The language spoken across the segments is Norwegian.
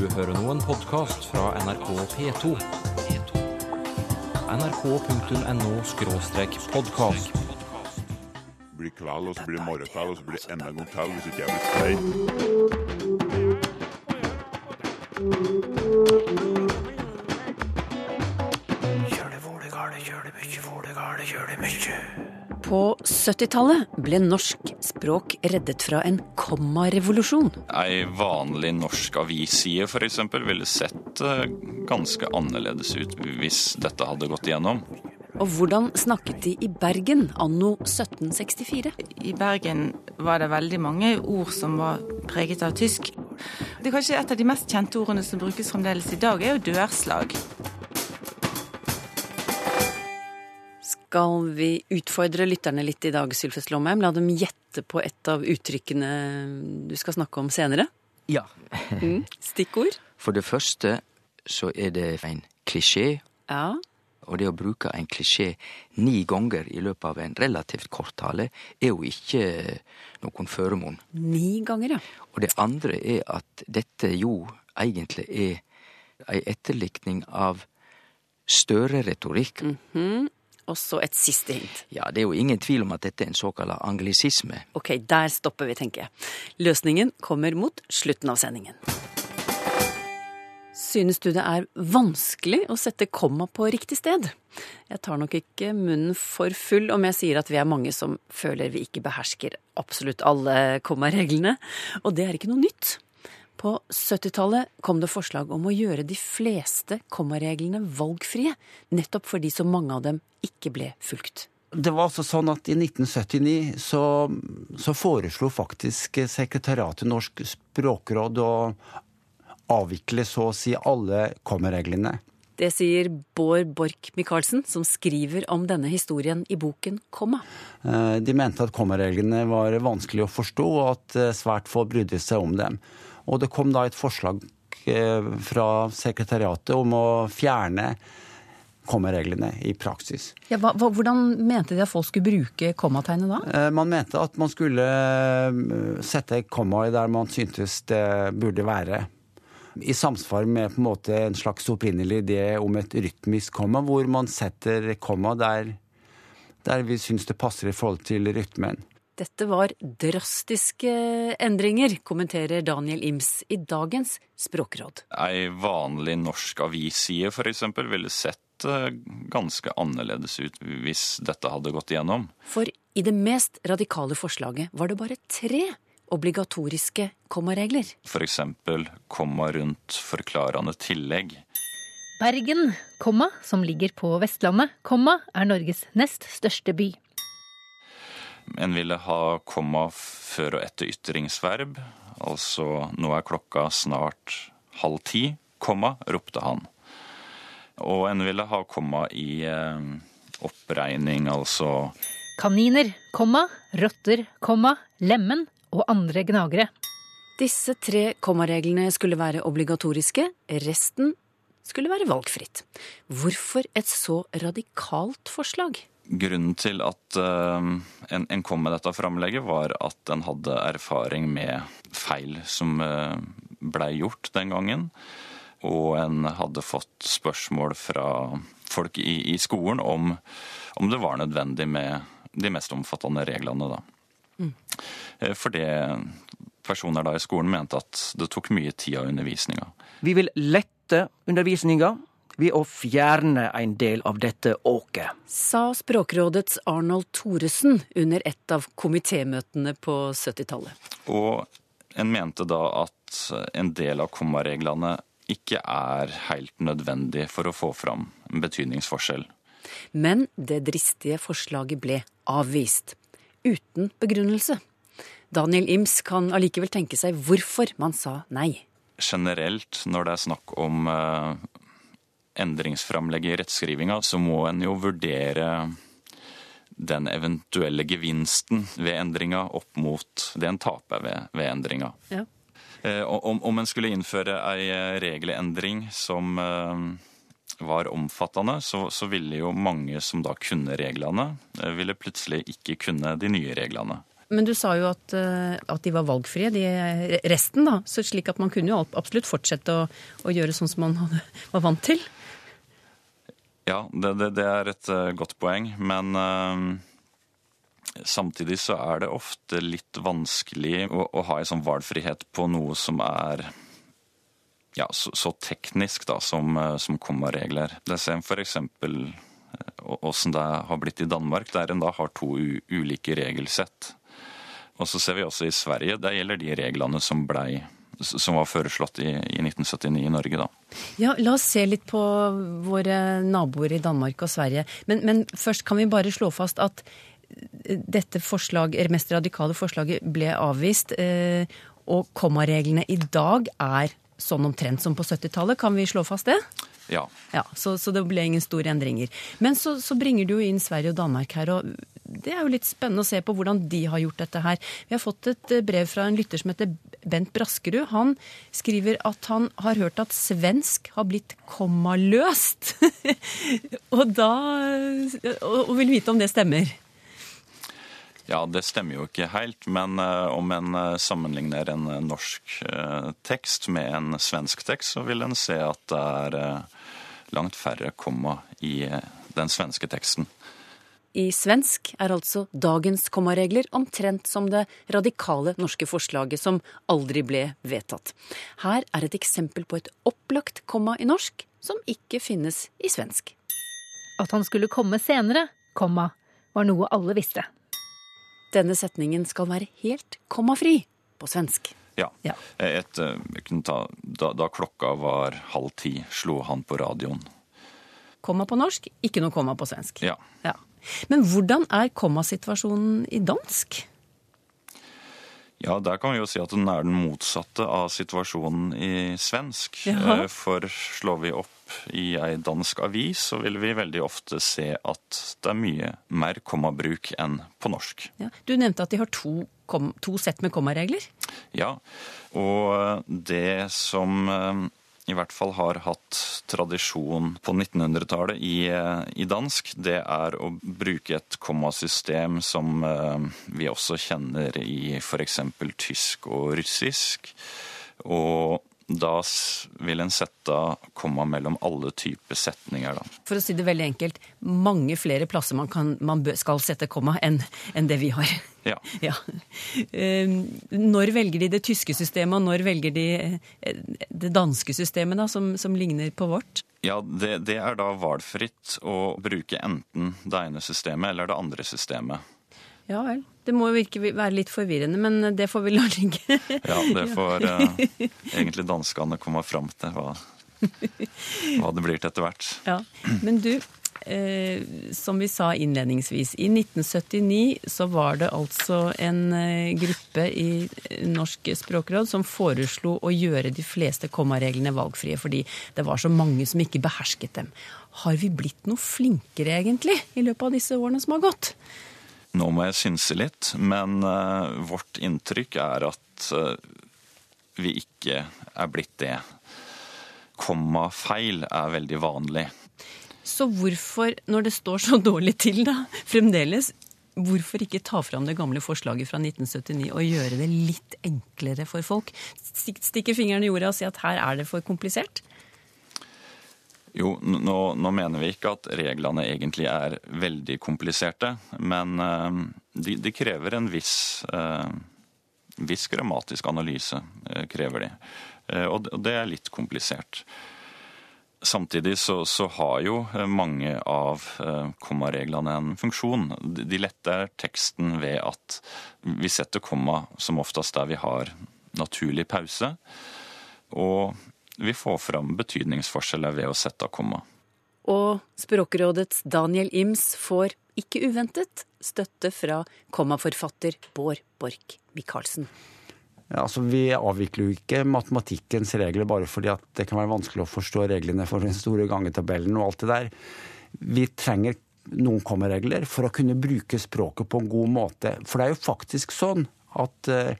Du hører nå en podkast fra NRK P2. nrk.no-podkast. blir kveld, og så blir morgenkveld, og så blir enda en gang til hvis ikke jeg blir streit. 70-tallet ble norsk språk reddet fra en kommarevolusjon. Ei vanlig norsk avisside f.eks. ville sett eh, ganske annerledes ut hvis dette hadde gått igjennom. Og hvordan snakket de i Bergen anno 1764? I Bergen var det veldig mange ord som var preget av tysk. Det er kanskje Et av de mest kjente ordene som brukes fremdeles i dag, er jo dørslag. Skal vi utfordre lytterne litt i dag, Sylfest Lomheim? La dem gjette på et av uttrykkene du skal snakke om senere? Ja. Mm. Stikkord? For det første så er det en klisjé, Ja. og det å bruke en klisjé ni ganger i løpet av en relativt kort tale er jo ikke noen føremål. Ni ganger, ja. Og det andre er at dette jo egentlig er ei etterlikning av Støre-retorikk. Og så et siste hint. Ja, det er jo ingen tvil om at dette er en såkalt anglisisme. Ok, der stopper vi, tenker jeg. Løsningen kommer mot slutten av sendingen. Synes du det er vanskelig å sette komma på riktig sted? Jeg tar nok ikke munnen for full om jeg sier at vi er mange som føler vi ikke behersker absolutt alle kommareglene, og det er ikke noe nytt. På 70-tallet kom det forslag om å gjøre de fleste kommareglene valgfrie, nettopp fordi så mange av dem ikke ble fulgt. Det var altså sånn at I 1979 så, så foreslo faktisk Sekretariatet Norsk språkråd å avvikle så å si alle kommareglene. Det sier Bård Borch Michaelsen, som skriver om denne historien i boken Komma. Eh, De mente at kommareglene var vanskelig å forstå, og at eh, svært få brydde seg om dem. Og det kom da et forslag eh, fra sekretariatet om å fjerne kommareglene i praksis. Ja, hva, hvordan mente de at folk skulle bruke kommategnet da? Eh, Man mente at man skulle eh, sette kommaet der man syntes det burde være. I samsvar med på en en slags opprinnelig idé om et rytmisk komma, hvor man setter komma der, der vi syns det passer i forhold til rytmen. Dette var drastiske endringer, kommenterer Daniel Ims i dagens Språkråd. Ei vanlig norsk avisside f.eks. ville sett eh, ganske annerledes ut hvis dette hadde gått igjennom. For i det mest radikale forslaget var det bare tre obligatoriske kommaregler. F.eks. komma rundt forklarende tillegg. Bergen, komma, som ligger på Vestlandet, komma, er Norges nest største by. En ville ha komma før og etter ytringsverb. Altså 'nå er klokka snart halv ti', komma, ropte han. Og en ville ha komma i eh, oppregning, altså Kaniner, komma, rotter, komma, lemen og andre gnagere. Disse tre kommareglene skulle være obligatoriske, resten skulle være valgfritt. Hvorfor et så radikalt forslag? Grunnen til at eh, en, en kom med dette framlegget, var at en hadde erfaring med feil som uh, blei gjort den gangen. Og en hadde fått spørsmål fra folk i, i skolen om, om det var nødvendig med de mest omfattende reglene, da. Eh, Fordi personer da i skolen mente at det tok mye tid av undervisninga. Vi vil lette undervisninga ved å fjerne en del av dette åket. Sa Språkrådets Arnold Thoresen under et av komitémøtene på 70-tallet. Og en mente da at en del av kommareglene ikke er helt nødvendig for å få fram en betydningsforskjell. Men det dristige forslaget ble avvist. Uten begrunnelse. Daniel Ims kan allikevel tenke seg hvorfor man sa nei. Generelt, når det er snakk om eh, endringsframlegg i rettskrivinga, så må en jo vurdere den eventuelle gevinsten ved endringa opp mot det en taper ved, ved endringa. Ja. Eh, Om, om en skulle innføre ei eh, regelendring som eh, var omfattende, så, så ville jo mange som da kunne reglene, ville plutselig ikke kunne de nye reglene. Men du sa jo at, at de var valgfrie, de, resten, da. Så slik at man kunne jo absolutt fortsette å, å gjøre sånn som man var vant til. Ja, det, det, det er et uh, godt poeng. Men uh, samtidig så er det ofte litt vanskelig å, å ha en sånn valgfrihet på noe som er ja, så, så teknisk da, som, uh, som kommaregler. Det ser for eksempel åssen det har blitt i Danmark, der en da har to ulike regelsett. Og så ser vi også i Sverige, der gjelder de reglene som blei som var foreslått i, i, 1979 i Norge, da. Ja, La oss se litt på våre naboer i Danmark og Sverige. Men, men først kan vi bare slå fast at dette forslag, mest radikale forslaget ble avvist. Eh, og kommareglene i dag er sånn omtrent som på 70-tallet. Kan vi slå fast det? Ja. ja så, så, det ble ingen store endringer. Men så, så, bringer du jo inn Sverige og Danmark her, og det er jo litt spennende å se på hvordan de har gjort dette her. Vi har fått et eh, brev fra en lytter som heter Bent Braskerud. Han skriver at han har hørt at svensk har blitt kommaløst. og da Og vil vite om det stemmer. Ja, det stemmer jo ikke helt, men uh, om en uh, sammenligner en norsk tekst med en svensk tekst, så vil en se at det er langt færre komma i den svenske teksten. I svensk er altså dagens kommaregler omtrent som det radikale norske forslaget som aldri ble vedtatt. Her er et eksempel på et opplagt komma i norsk som ikke finnes i svensk. At han skulle komme senere, komma, var noe alle visste. Denne setningen skal være helt kommafri på svensk. Ja. ja. Et, eh, ta, da, da, klokka var halv ti, slo han på radioen. Komma på norsk, ikke noe komma på svensk. Ja. ja. Men hvordan er kommasituasjonen i dansk? Ja, der kan vi jo si at den er den motsatte av situasjonen i svensk. Ja. Eh, for slår vi opp i ei dansk avis, så vil vi veldig ofte se at det er mye mer kommabruk enn på norsk. Ja. Du nevnte at de har to, to sett med kommaregler? Ja, og det som eh, i hvert fall har hatt tradisjon på 1900-tallet i, eh, i, dansk, det er å bruke et kommasystem som eh, vi også kjenner i f.eks. tysk og russisk. Og da vil en sette komma mellom alle typer setninger. Da. For å si det veldig enkelt, mange flere plasser man, kan, man skal sette komma enn, en det vi har. Ja. ja. Ehm, når velger de det tyske systemet, og når velger de eh, det danske systemet, da, som, som ligner på vårt? Ja, det, det er da valgfritt å bruke enten det ene systemet eller det andre systemet. Ja vel. Det må jo virke være litt forvirrende, men det får vi la ligge. ja, det får eh, egentlig danskene komme fram til hva, hva det blir til etter hvert. Ja, Men du, eh, som vi sa innledningsvis, i 1979 så var det altså en eh, gruppe i Norsk språkråd som foreslo å gjøre de fleste kommareglene valgfrie, fordi det var så mange som ikke behersket dem. Har vi blitt noe flinkere, egentlig, i løpet av disse årene som har gått? Nå må jeg synse litt, men uh, vårt inntrykk er at uh, vi ikke er blitt det. Kommafeil er veldig vanlig. Så hvorfor, når det står så dårlig til da, fremdeles, hvorfor ikke ta fram det gamle forslaget fra 1979 og gjøre det litt enklere for folk? Stikke fingeren i jorda og si at her er det for komplisert? Jo, nå, nå, mener vi ikke at reglene egentlig er veldig kompliserte, men uh, de, de, krever en viss, eh, viss grammatisk analyse. Eh, krever de. og det er litt komplisert. Samtidig så, så har jo mange av kommareglene en funksjon. De letter teksten ved at vi setter komma som oftest der vi har naturlig pause. Og vi får fram betydningsforskjeller ved å sette komma. Og Språkrådets Daniel Ims får, ikke uventet, støtte fra kommaforfatter Bård Borch Michaelsen. Ja, altså Vi avvikler jo ikke matematikkens regler bare fordi at det kan være vanskelig å forstå reglene for den store gangetabellen og alt det der. Vi trenger noen kommaregler for å kunne bruke språket på en god måte. For det er jo faktisk sånn at eh,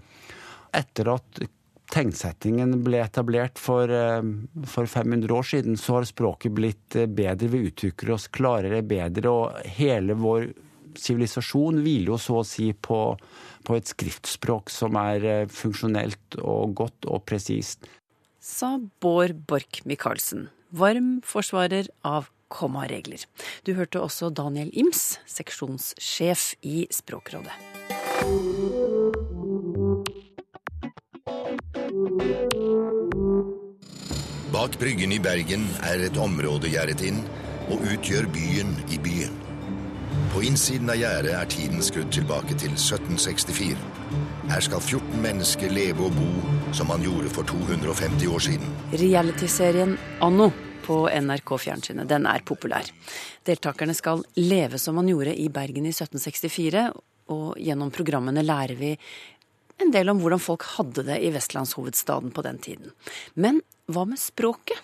etter at tegnsettingen ble etablert for, eh, for, 500 år siden, så har språket blitt eh, bedre. Vi utvikler oss klarere, bedre, og hele vår sivilisasjon hviler jo så å si på, på et skriftspråk som er eh, funksjonelt og godt og presist. Sa Bård Borch Michaelsen, varm forsvarer av kommaregler. Du hørte også Daniel Ims, seksjonssjef i Språkrådet. Bak Bryggen i Bergen er et område gjerdet inn og utgjør byen i byen. På innsiden av gjerdet er tiden skrudd tilbake til 1764. Her skal 14 mennesker leve og bo som man gjorde for 250 år siden. Realityserien Anno på NRK Fjernsynet, den er populær. Deltakerne skal leve som man gjorde i Bergen i 1764, og gjennom programmene lærer vi en del om hvordan folk hadde det i vestlandshovedstaden på den tiden. Men hva med språket?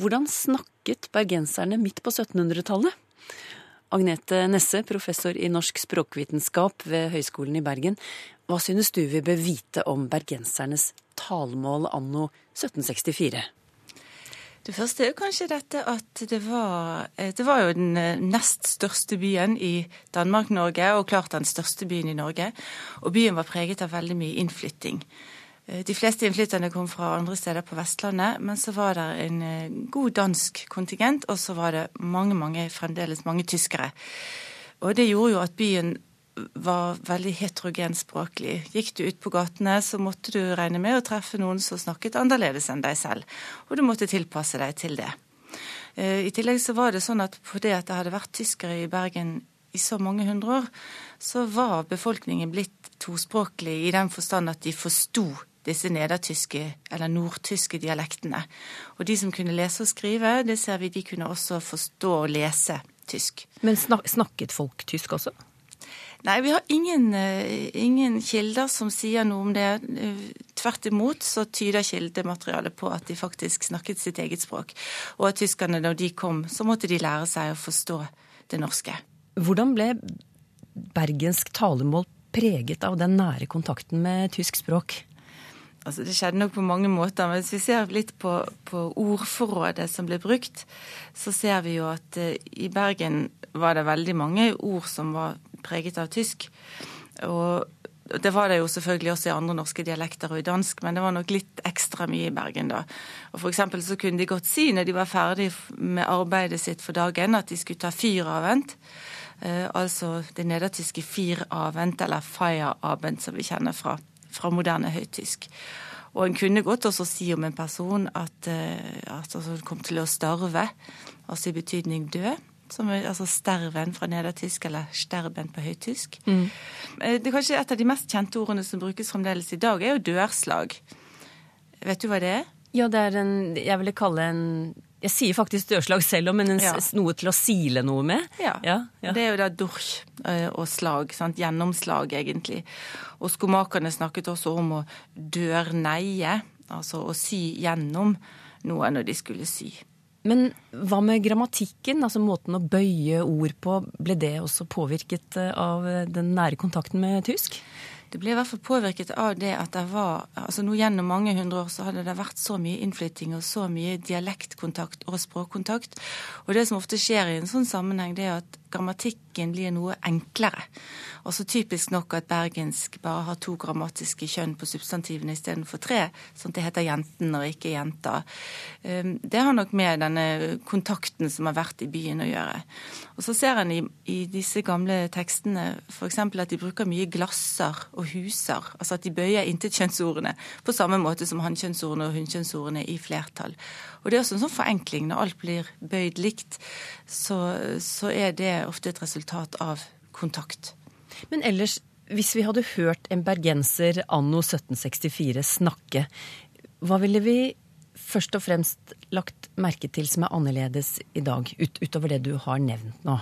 Hvordan snakket bergenserne midt på 1700-tallet? Agnete Nesse, professor i norsk språkvitenskap ved Høgskolen i Bergen. Hva synes du vi bør vite om bergensernes talemål anno 1764? Det første er jo kanskje dette at det var, eh, det var jo den eh, nest største byen i Danmark-Norge, og klart den største byen i Norge. Og byen var preget av veldig mye innflytting. Eh, de fleste innflytterne kom fra andre steder på Vestlandet, men så var det en god dansk kontingent, og så var det mange, mange, fremdeles mange tyskere. Og det gjorde jo at byen var veldig heterogen språklig. Gikk du ut på gatene, så måtte du regne med å treffe noen som snakket annerledes enn deg selv, og du måtte tilpasse deg til det. Eh, I tillegg så var det sånn at fordi at det hadde vært tyskere i Bergen i så mange hundre år, så var befolkningen blitt tospråklig i den forstand at de forsto disse nedertyske eller nordtyske dialektene. Og de som kunne lese og skrive, det ser vi, de kunne også forstå og lese tysk. Men snakket folk tysk også? Nei, vi har ingen, eh, ingen, kilder som sier noe om det. Eh, tvert imot så tyder kildematerialet på at de faktisk snakket sitt eget språk. Og at tyskerne, når de kom, så måtte de lære seg å forstå det norske. Hvordan ble bergensk talemål preget av den nære kontakten med tysk språk? Altså, det skjedde nok på mange måter, men hvis vi ser litt på, på ordforrådet som ble brukt, så ser vi jo at uh, i Bergen var det veldig mange ord som var preget av tysk. Og det var det jo selvfølgelig også i andre norske dialekter og i dansk, men det var nok litt ekstra mye i Bergen da. Og For eksempel så kunne de godt si når de var ferdig med arbeidet sitt for dagen, at de skulle ta fyravent. Eh, altså det nedertyske fyravent, eller feierabend, som vi kjenner fra, fra moderne høytysk. Og en kunne godt også si om en person at, eh, at altså, kom til å starve, altså i betydning dø som er altså sterven fra nedertysk, eller sterben på høytysk. Mm. Eh, det er kanskje Et av de mest kjente ordene som brukes fremdeles i dag, er jo dørslag. Vet du hva det er? Ja, det er en Jeg ville kalle en jeg sier faktisk dørslag selv om, men en, ja. noe til å sile noe med. Ja. ja, ja. Det er jo da durch eh, og slag. Sant? Gjennomslag, egentlig. Og skomakerne snakket også om å dørneie, altså å sy gjennom noe når de skulle sy. Men hva med grammatikken, altså måten å bøye ord på, ble det også påvirket eh, av den nære kontakten med tysk? Det ble i hvert fall påvirket av det at det var altså nå Gjennom mange hundre år så hadde det vært så mye innflytting og så mye dialektkontakt og språkkontakt. Og det som ofte skjer i en sånn sammenheng, det er at grammatikken blir noe enklere. Og så typisk nok at bergensk bare har to grammatiske kjønn på substantivene istedenfor tre, sånn at det heter jenten og ikke jenta. Ehm, det har nok med denne kontakten som har vært i byen å gjøre. Og så ser en i, i disse gamle tekstene f.eks. at de bruker mye glasser og huser. Altså at de bøyer intetkjønnsordene på samme måte som hannkjønnsordene og hunnkjønnsordene i flertall. Og det er også en sånn forenkling. Når alt blir bøyd likt, så, så er det ofte et resultat av kontakt. Men ellers, hvis vi hadde hørt en bergenser anno 1764 snakke, hva ville vi først og fremst lagt merke til som er annerledes i dag, ut, utover det du har nevnt nå?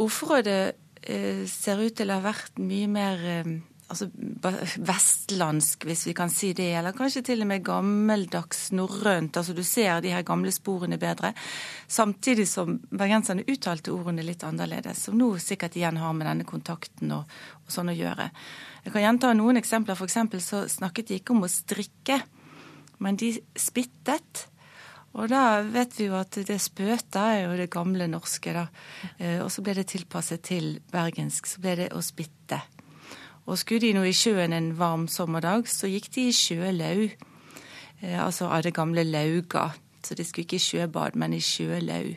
Ordforrådet eh, ser ut til å ha vært mye mer eh, altså vestlandsk, hvis vi kan si det, eller kanskje til og med gammeldags norrønt. Altså du ser de her gamle sporene bedre. Samtidig som bergenserne uttalte ordene litt annerledes, som nå sikkert igjen har med denne kontakten og, og sånn å gjøre. Jeg kan gjenta noen eksempler. Eksempel så snakket de ikke om å strikke, men de spyttet. Og da vet vi jo at det spøta er jo det gamle norske, da. Eh, og så ble det tilpasset til bergensk. Så ble det å spytte. Og skulle de nå i sjøen en varm sommerdag, så gikk de i sjølau. Eh, altså av det gamle lauga. Så de skulle ikke i sjøbad, men i sjølau.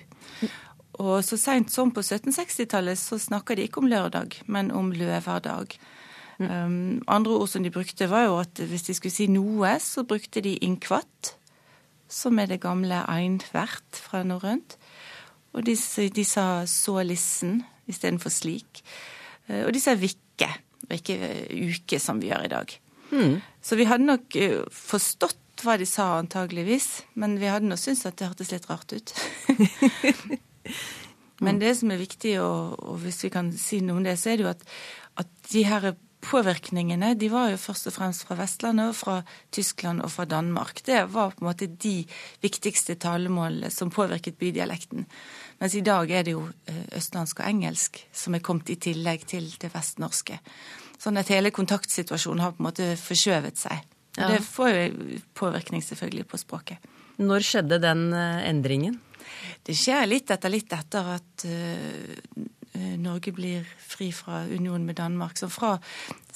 Og så seint som på 1760-tallet så snakka de ikke om lørdag, men om løverdag. Um, andre ord som de brukte, var jo at hvis de skulle si noe, så brukte de inkvatt, som er det gamle einvert fra norrønt. Og de, de sa sålissen istedenfor slik. Uh, og de sa vikke, og ikke uke, som vi gjør i dag. Mm. Så vi hadde nok uh, forstått hva de sa, antageligvis, men vi hadde nå syntes at det hørtes litt rart ut. men det som er viktig, og, og, hvis vi kan si noe om det, så er det jo at, at de her påvirkningene de var jo først og fremst fra Vestlandet, og fra Tyskland og fra Danmark. Det var på en måte de viktigste talemålene som påvirket bydialekten. Mens i dag er det jo eh, østlandsk og engelsk som er kommet i tillegg til det vestnorske. Sånn at hele kontaktsituasjonen har på en måte forskjøvet seg. Og det får jo påvirkning selvfølgelig på språket. Når skjedde den eh, endringen? Det skjer litt etter litt etter at eh, Norge blir fri fra unionen med Danmark. Så fra,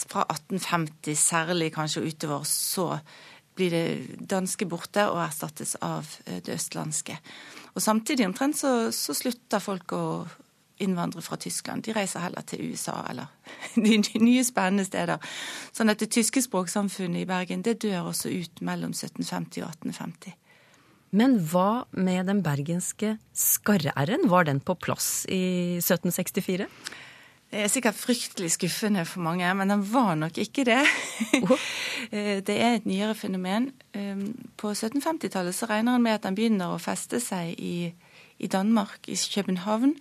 fra 1850 særlig kanskje og utover, så blir det danske borte og erstattes av det østlandske. Og samtidig omtrent så, så slutter folk å innvandre fra Tyskland. De reiser heller til USA eller de nye spennende steder. Sånn at det tyske språksamfunnet i Bergen det dør også ut mellom 1750 og 1850. Men hva med den bergenske skarre-r-en? Var den på plass i 1764? Det er sikkert fryktelig skuffende for mange, men den var nok ikke det. Eh, det er et nyere fenomen. Um, På 1750-tallet så regner han med at den begynner å feste seg i, i Danmark, i København.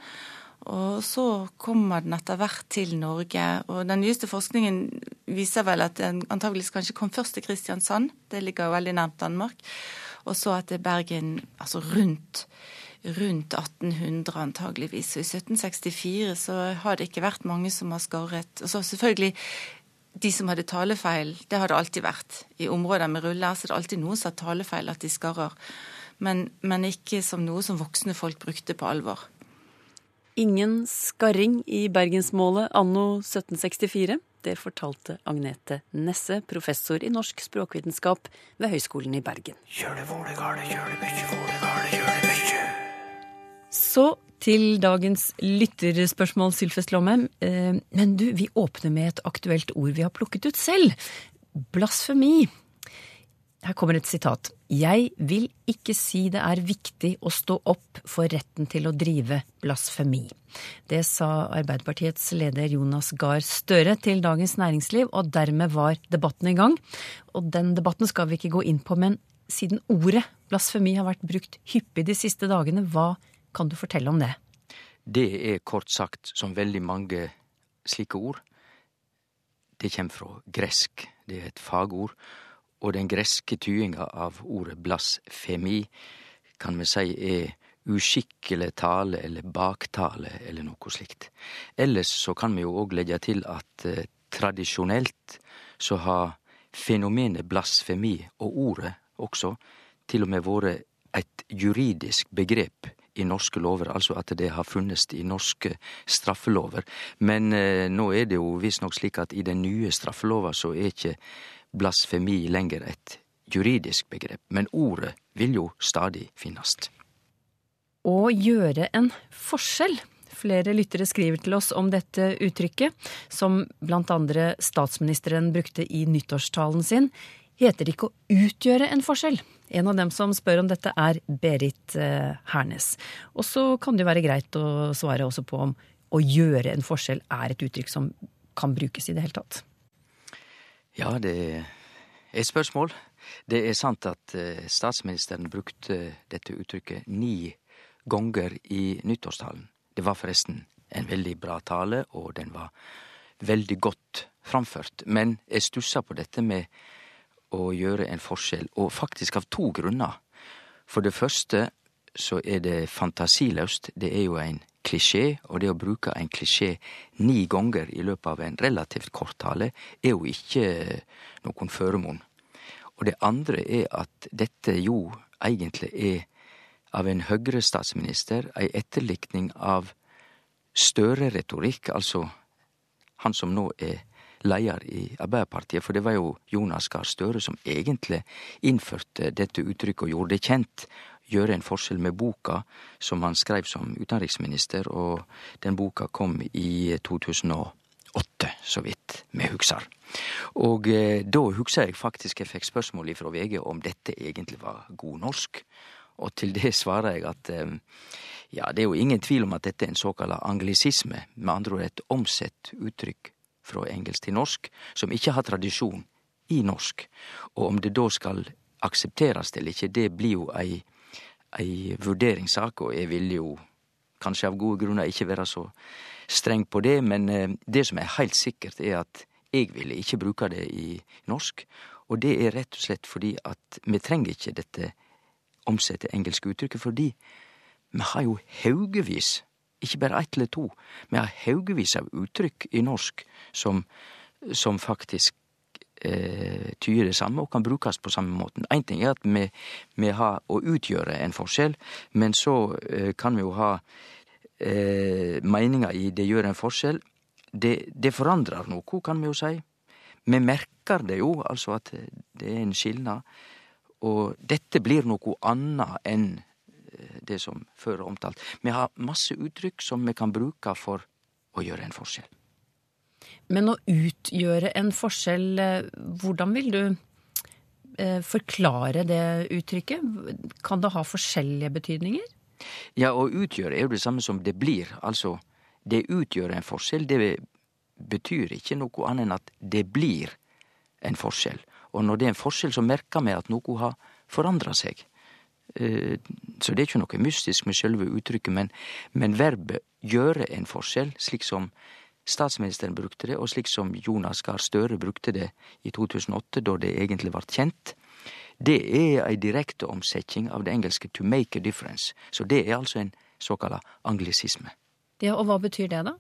Og så kommer den etter hvert til Norge. Og den nyeste forskningen viser vel at den antageligvis kanskje kom først til Kristiansand. Det ligger jo veldig nærmt Danmark. Og så at det er Bergen altså rundt, rundt 1800 antageligvis. Og i 1764 så har det ikke vært mange som har skarret. Og så selvfølgelig de som hadde talefeil, det har det alltid vært. I områder med ruller så er det alltid noen som har talefeil, at de skarrer. Men, men ikke som noe som voksne folk brukte på alvor. Ingen skarring i bergensmålet anno 1764. Det fortalte Agnete Nesse, professor i norsk språkvitenskap ved Høgskolen i Bergen. Så til dagens lytterspørsmål, Sylfest Lomheim. Eh, Men du, vi åpner med et aktuelt ord vi har plukket ut selv. Blasfemi. Her kommer et sitat. Jeg vil ikke si det er viktig å stå opp for retten til å drive blasfemi. Det sa Arbeiderpartiets leder Jonas Gahr Støre til Dagens Næringsliv, og dermed var debatten i gang. Og den debatten skal vi ikke gå inn på, men siden ordet blasfemi har vært brukt hyppig de siste dagene, hva kan du fortelle om det? Det er kort sagt, som veldig mange slike ord, det kommer fra gresk. Det er et fagord. Og den greske tyinga av ordet blasfemi kan vi si er uskikkelig tale eller baktale eller noe slikt. Ellers så kan vi jo òg legge til at eh, tradisjonelt så har fenomenet blasfemi og ordet også til og med vært et juridisk begrep i norske lover, altså at det har funnes i norske straffelover. Men eh, nå er det jo visstnok slik at i den nye straffelova så er ikke blasfemi lenger et juridisk begrep, men ordet vil jo stadig finnes. Å gjøre en forskjell. Flere lyttere skriver til oss om dette uttrykket, som blant andre statsministeren brukte i nyttårstalen sin. Heter det ikke å utgjøre en forskjell? En av dem som spør om dette, er Berit eh, Hernes. Og så kan det jo være greit å svare også på om å gjøre en forskjell er et uttrykk som kan brukes i det hele tatt. Ja, det er et spørsmål. Det er sant at eh, statsministeren brukte dette uttrykket ni ganger i nyttårstalen. Det var forresten en veldig bra tale, og den var veldig godt framført. Men jeg stussa på dette med å gjøre en forskjell, og faktisk av to grunner. For det første så er det fantasiløst. Det er jo en klisjé, og det å bruke en klisjé ni ganger i løpet av en relativt kort tale er jo ikke noen føremål. Og det andre er at dette jo egentlig er av en Høyre-statsminister ei etterlikning av Støre-retorikk, altså han som nå er leder i Arbeiderpartiet, for det var jo Jonas Gahr Støre som egentlig innførte dette uttrykket og gjorde det kjent. Gjøre en forskjell med boka som han skrev som utenriksminister, og den boka kom i 2008, så vidt vi husker. Og eh, da husker jeg faktisk jeg fikk spørsmål fra VG om dette egentlig var god norsk. Og til det svarer jeg at eh, ja, det er jo ingen tvil om at dette er en såkalla anglisisme, med andre ord et omsett uttrykk fra engelsk til norsk, som ikke har tradisjon i norsk. Og om det da skal aksepterast eller ikke, det blir jo ei, ei vurderingssak, og jeg vil jo kanskje av gode grunner ikke være så streng på det, men eh, det som er heilt sikkert, er at jeg ville ikke bruke det i norsk. Og det er rett og slett fordi at vi trenger ikke dette omsette engelske uttrykket, fordi vi har jo haugevis, ikke bare ett eller to, vi har haugevis av uttrykk i norsk som, som faktisk eh, tyder det samme og kan brukes på samme måten. Én ting er at vi, vi, har å utgjøre en forskjell, men så eh, kan vi jo ha eh, meninga i det gjør en forskjell. Det, det forandrer noe, kan vi jo si. Vi merker det jo, altså at det er en skilnad. Og dette blir noe annet enn det som før er omtalt. Vi har masse uttrykk som vi kan bruke for å gjøre en forskjell. Men å utgjøre en forskjell, eh, hvordan vil du eh, forklare det uttrykket? Kan det ha forskjellige betydninger? Ja, å utgjøre er jo det samme som det blir. Altså, det utgjør en forskjell. Det betyr ikke noe annet enn at det blir en forskjell. Og når det er en forskjell, så merker vi at noe har forandra seg. Eh, så det er ikke noe mystisk med selve uttrykket, men, men verbet gjøre en forskjell, slik som statsministeren brukte det, og slik som Jonas Gahr Støre brukte det i 2008, da det egentlig vart kjent, det er ei direkte omsetning av det engelske 'to make a difference'. Så det er altså en såkalla anglisisme. Ja, Og hva betyr det, da?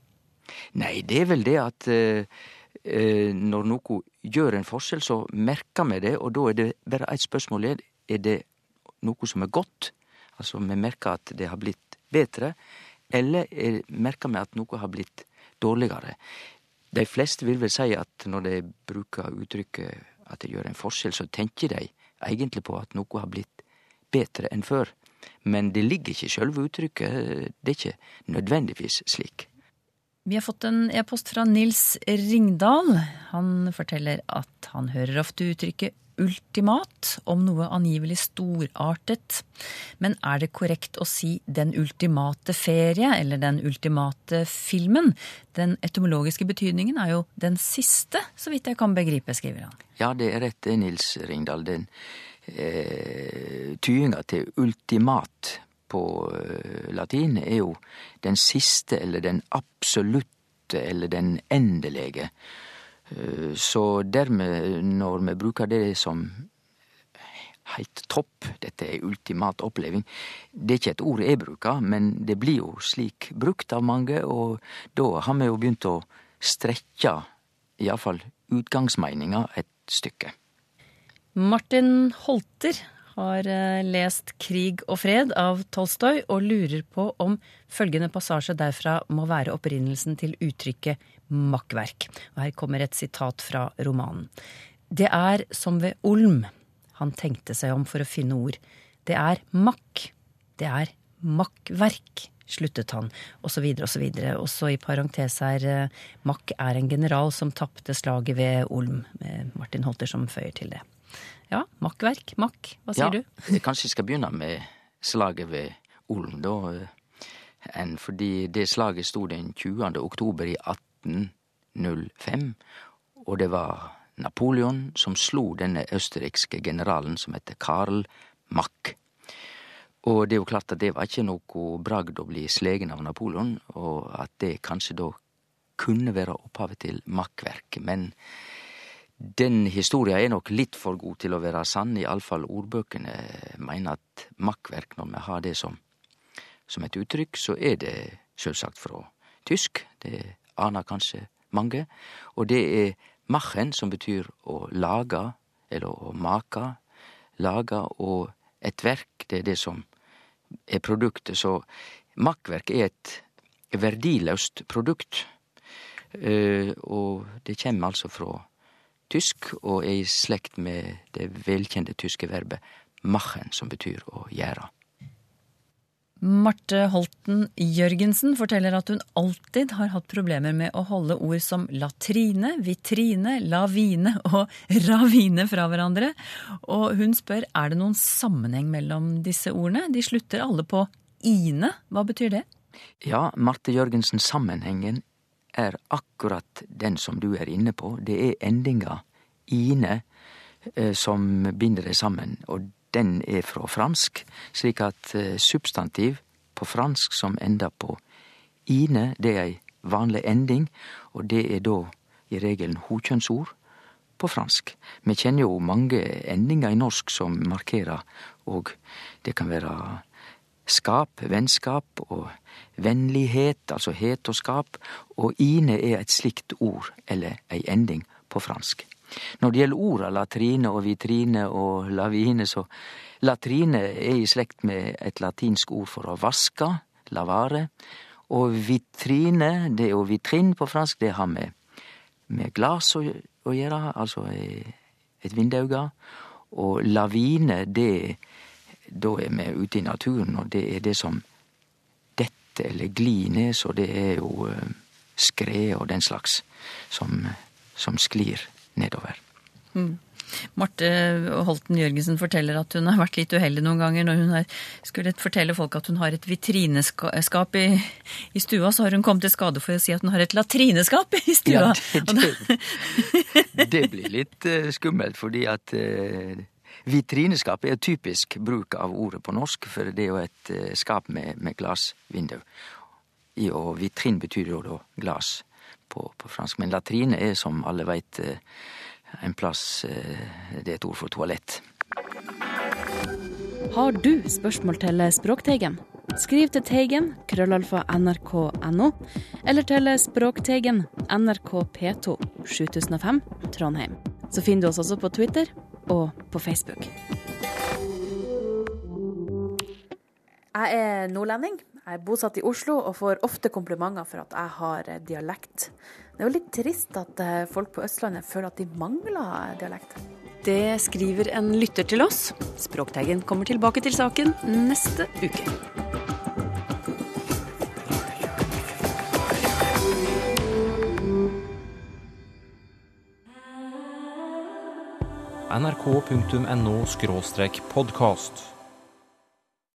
Nei, det er vel det at eh, eh når noe gjør en forskjell, så merker vi det, og da er det bare ett spørsmål er det noe som er godt, altså vi merker at det har blitt bedre, eller merker vi at noe har blitt dårligere. De fleste vil vel si at når de bruker uttrykket at det gjør en forskjell, så tenker de egentlig på at noe har blitt bedre enn før. Men det ligger ikke i sjølve uttrykket, det er ikke nødvendigvis slik. Vi har fått en e-post fra Nils Ringdal. Han forteller at han hører ofte uttrykket ultimat om noe angivelig storartet. Men er det korrekt å si den ultimate ferie eller den ultimate filmen? Den etymologiske betydningen er jo den siste, så vidt jeg kan begripe, skriver han. Ja, det er rett, Nils Ringdal. Den eh, tyinga til ultimat på eh, latin er jo den siste eller den absolutte eller den endelege. Eh, så dermed, når vi bruker det som heilt topp, dette er ultimat oppleving, det er ikke et ord jeg bruker, men det blir jo slik brukt av mange, og da har vi jo begynt å strekke iallfall utgangsmeninga et stykke. Martin Holter har eh, lest Krig og fred av Tolstoy og lurer på om følgende passasje derfra må være opprinnelsen til uttrykket makkverk. Og her kommer et sitat fra romanen. Det er som ved olm. Han tenkte seg om for å finne ord. Det er makk. Det er makkverk, sluttet han, og så videre og så. Også i parentes her, makk Mack er en general som tapte slaget ved Olm. Martin Holter som føyer til det. Ja, makkverk. Makk, Hva sier ja, du? Jeg kanskje skal begynne med slaget ved Olm, da. Eh, enn fordi det slaget sto den 20. oktober i 1805, og det var Napoleon som slo denne østerrikske generalen som heter Karl Mack. Og det er jo klart at det var ikke noe bragd å bli slegen av Napoleon, og at det kanskje da kunne være opphavet til makkverket. Men den historia er nok litt for god til å være sann, iallfall ordbøkene mener at makkverk, når vi har det som, som et uttrykk, så er det sjølvsagt fra tysk. Det aner kanskje mange. Og det er machen, som betyr å lage, eller å make. Lage, og et verk, det er det som er produktet. Så makkverk er et verdiløst produkt. Eh, og det kommer altså fra tysk, og er i slekt med det velkjente tyske verbet machen, som betyr å gjøre. Marte Holten Jørgensen forteller at hun alltid har hatt problemer med å holde ord som latrine, vitrine, lavine og ravine fra hverandre. Og hun spør er det noen sammenheng mellom disse ordene. De slutter alle på ine. Hva betyr det? Ja, Marte Jørgensen, sammenhengen er akkurat den som du er inne på. Det er endinga ine eh, som binder det sammen. Og den er fra fransk, slik at eh, substantiv på fransk som ender på ine, det er ei vanlig ending, og det er da i regelen hokjønnsord på fransk. Vi kjenner jo mange endinger i norsk som markerer, og det kan være skap, vennskap og vennlighet, altså het og skap, og ine er et slikt ord eller ei ending på fransk. Når det gjelder orda latrine og vitrine og lavine, så latrine er i slekt med et latinsk ord for å vaske, lavare. Og vitrine, det er vitrin på fransk, det har med, med glass å, å gjøre, altså et vindauge. Og lavine, det da er vi ute i naturen, og det er det som detter eller glir ned, så det er jo uh, skred og den slags som, som sklir nedover. Mm. Marte Holten Jørgensen forteller at hun har vært litt uheldig noen ganger når hun har, skulle fortelle folk at hun har et vitrineskap i, i, stua, så har hun kommet til skade for å si at hun har et latrineskap i stua. Ja, det, det, det blir litt uh, skummelt, fordi at uh, vitrineskap er typisk bruk av ordet på norsk, for det er jo et uh, skap med, med glassvindu. Og vitrin betyr jo da glass på, på fransk. Men latrine er, som alle veit, eh, en plass eh, Det er et ord for toalett. Har du spørsmål til Språkteigen? Skriv til Teigen, krøllalfa nrk.no, eller til Språkteigen, NRK P2, 7005, Trondheim. Så finner du oss også på Twitter og på Facebook. Jeg er nordlending. Jeg er bosatt i Oslo og får ofte komplimenter for at jeg har eh, dialekt. Det er jo litt trist at eh, folk på Østlandet føler at de mangler dialekt. Det skriver en lytter til oss. Språkteigen kommer tilbake til saken neste uke. nrk.no podkast.